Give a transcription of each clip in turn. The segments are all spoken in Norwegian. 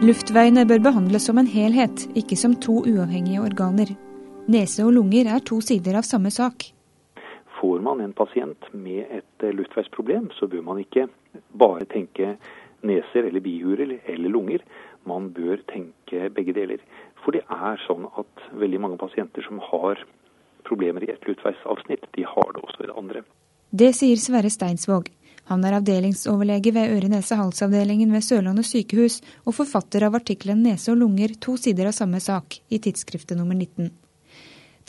Luftveiene bør behandles som en helhet, ikke som to uavhengige organer. Nese og lunger er to sider av samme sak. Får man en pasient med et eh, luftveisproblem, så bør man ikke bare tenke neser eller bihurer eller lunger. Man bør tenke begge deler. For det er sånn at veldig mange pasienter som har problemer i et luftveisavsnitt, de har det også i det andre. Det sier Sverre Steinsvåg. Han er avdelingsoverlege ved øre-nese-hals-avdelingen ved Sørlandet sykehus og forfatter av artikkelen 'Nese og lunger to sider av samme sak' i tidsskriftet nummer 19.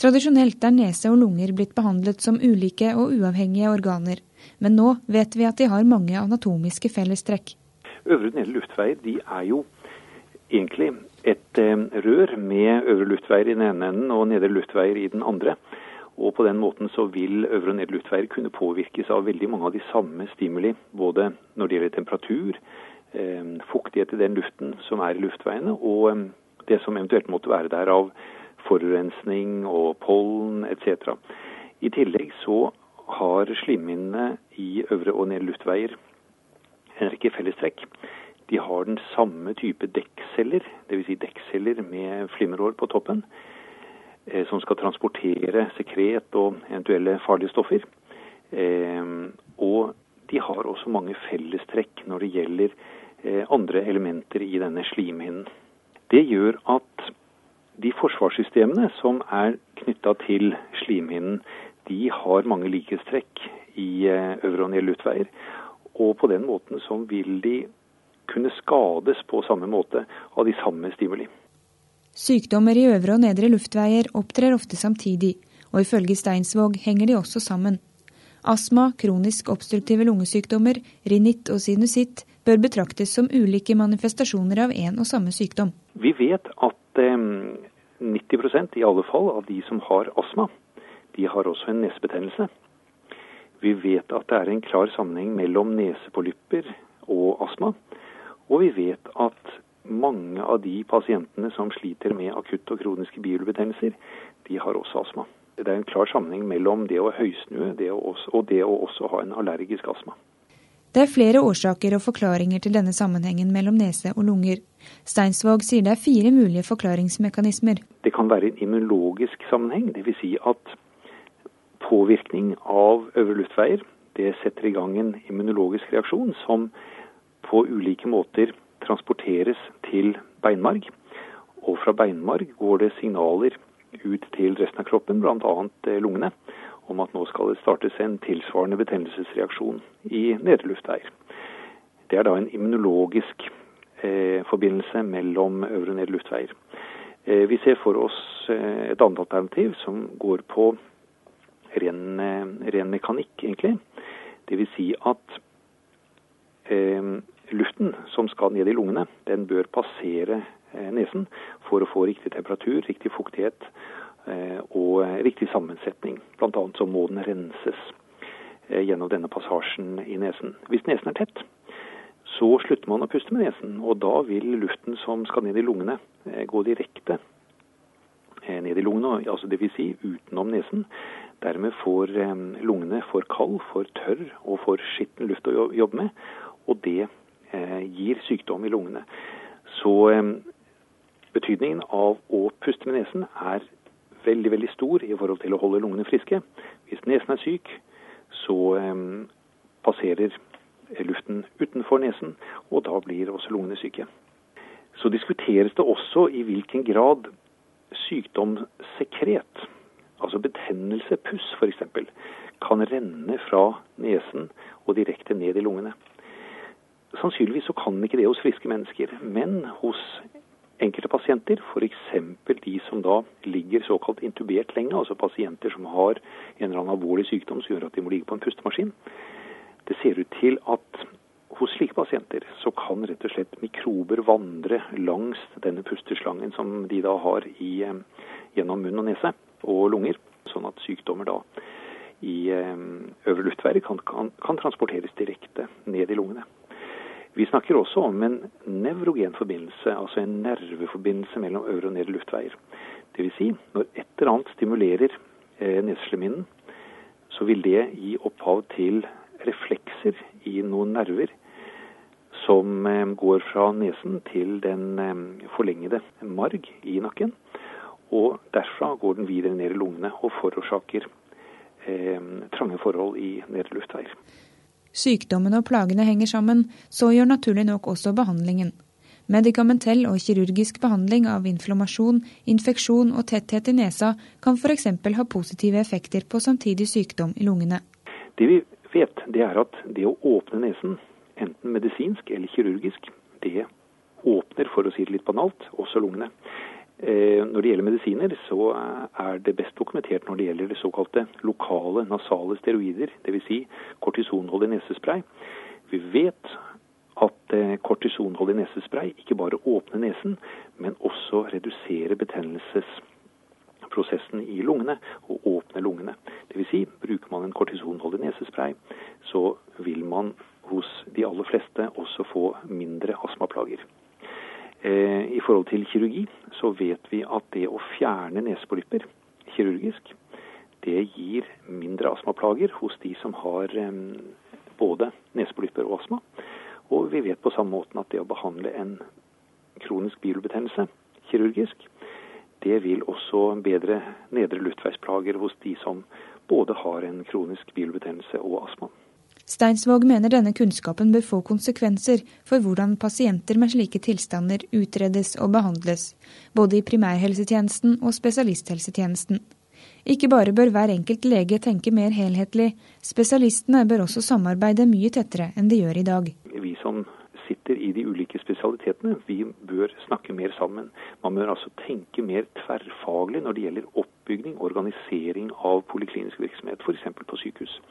Tradisjonelt er nese og lunger blitt behandlet som ulike og uavhengige organer, men nå vet vi at de har mange anatomiske fellestrekk. Øvre og nedre luftveier de er jo egentlig et eh, rør med øvre luftveier i den ene enden og nedre luftveier i den andre. Og på den måten så vil øvre og nedre luftveier kunne påvirkes av veldig mange av de samme stimuli, både når det gjelder temperatur, eh, fuktighet i den luften som er i luftveiene, og eh, det som eventuelt måtte være der av forurensning og pollen etc. I tillegg så har slimhinnene i øvre og nedre luftveier en rekke fellestrekk. De har den samme type dekkceller, dvs. Si dekkceller med flimmerhår på toppen. Eh, som skal transportere sekret og eventuelle farlige stoffer. Eh, og de har også mange fellestrekk når det gjelder eh, andre elementer i denne slimhinnen. Det gjør at de forsvarssystemene som er knytta til slimhinnen, de har mange likhetstrekk i øvre og nedre luftveier. Og på den måten så vil de kunne skades på samme måte av de samme stimuli. Sykdommer i øvre og nedre luftveier opptrer ofte samtidig, og ifølge Steinsvåg henger de også sammen. Astma, kronisk obstruktive lungesykdommer, rinitt og sinusitt bør betraktes som ulike manifestasjoner av én og samme sykdom. Vi vet at eh, 90% i alle fall av de som har astma, de har også en nesebetennelse. Vi vet at det er en klar sammenheng mellom nesepolypper og astma. Og vi vet at mange av de pasientene som sliter med akutte og kroniske bihulebetennelser, de har også astma. Det er en klar sammenheng mellom det å høysnue det å også, og det å også ha en allergisk astma. Det er flere årsaker og forklaringer til denne sammenhengen mellom nese og lunger. Steinsvåg sier det er fire mulige forklaringsmekanismer. Det kan være en immunologisk sammenheng, dvs. Si at påvirkning av øvre luftveier det setter i gang en immunologisk reaksjon som på ulike måter transporteres til beinmarg. Og fra beinmarg går det signaler ut til resten av kroppen, bl.a. Eh, lungene, om at nå skal det startes en tilsvarende betennelsesreaksjon i nedre luftveier. Det er da en immunologisk eh, forbindelse mellom øvre og nedre luftveier. Eh, vi ser for oss eh, et annet alternativ som går på ren, eh, ren mekanikk, egentlig. Dvs. Si at som skal ned i lungene, den bør passere eh, nesen for å få riktig temperatur, riktig fuktighet eh, og riktig sammensetning. Annet så må den renses eh, gjennom denne passasjen i nesen. Hvis nesen er tett, så slutter man å puste med nesen, og da vil luften som skal ned i lungene, gå direkte ned i lungene, altså dvs. Si utenom nesen. Dermed får lungene for kald, for tørr og for skitten luft å jobbe med, og det gir sykdom i lungene. Så eh, betydningen av å puste med nesen er veldig veldig stor i forhold til å holde lungene friske. Hvis nesen er syk, så eh, passerer luften utenfor nesen, og da blir også lungene syke. Så diskuteres det også i hvilken grad sykdomssekret, altså betennelse, puss f.eks., kan renne fra nesen og direkte ned i lungene. Sannsynligvis så kan ikke det hos friske mennesker, men hos enkelte pasienter, f.eks. de som da ligger såkalt intubert lenge, altså pasienter som har en eller annen alvorlig sykdom som gjør at de må ligge på en pustemaskin. Det ser ut til at hos slike pasienter så kan rett og slett mikrober vandre langs denne pusteslangen som de da har i, eh, gjennom munn og nese og lunger, sånn at sykdommer da i eh, øvre luftvei kan, kan, kan transporteres direkte ned i lungene. Vi snakker også om en nevrogen forbindelse, altså en nerveforbindelse mellom øvre og nedre luftveier. Dvs. Si, når et eller annet stimulerer eh, så vil det gi opphav til reflekser i noen nerver som går fra nesen til den forlengede marg i nakken. Og derfra går den videre ned i lungene og forårsaker eh, trange forhold i nedre luftveier. Sykdommene og plagene henger sammen, så gjør naturlig nok også behandlingen. Medikamentell og kirurgisk behandling av inflammasjon, infeksjon og tetthet i nesa kan f.eks. ha positive effekter på samtidig sykdom i lungene. Det vi vet, det er at det å åpne nesen, enten medisinsk eller kirurgisk, det åpner, for å si det litt banalt, også lungene. Eh, når det gjelder medisiner, så er det best dokumentert når det gjelder såkalte lokale nasale steroider, dvs. Si kortisonholdig nesespray. Vi vet at eh, kortisonholdig nesespray ikke bare åpner nesen, men også reduserer betennelsesprosessen i lungene og åpner lungene. Dvs. Si, bruker man en kortisonholdig nesespray, så vil man hos de aller fleste også få mindre astmaplager. Eh, I forhold til kirurgi så vet vi at det å fjerne nesepolypper kirurgisk, det gir mindre astmaplager hos de som har både nesepolypper og astma. Og vi vet på samme måten at det å behandle en kronisk bihulebetennelse kirurgisk, det vil også bedre nedre luftveisplager hos de som både har en kronisk bihulebetennelse og astma. Steinsvåg mener denne kunnskapen bør få konsekvenser for hvordan pasienter med slike tilstander utredes og behandles, både i primærhelsetjenesten og spesialisthelsetjenesten. Ikke bare bør hver enkelt lege tenke mer helhetlig, spesialistene bør også samarbeide mye tettere enn de gjør i dag. Vi som sitter i de ulike spesialitetene, vi bør snakke mer sammen. Man bør altså tenke mer tverrfaglig når det gjelder oppbygning, organisering av poliklinisk virksomhet, f.eks. på sykehus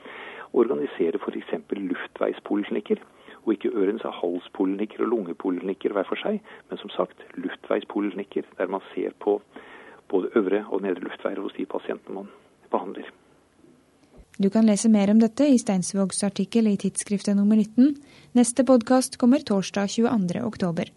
organisere f.eks. luftveispoliklinikker. Og ikke ørens- og halspoliklinikker og lungepoliklinikker hver for seg, men som sagt luftveispoliklinikker, der man ser på både øvre og nedre luftveier hos de pasientene man behandler. Du kan lese mer om dette i Steinsvågs artikkel i tidsskriftet nummer 19. Neste podkast kommer torsdag 22. oktober.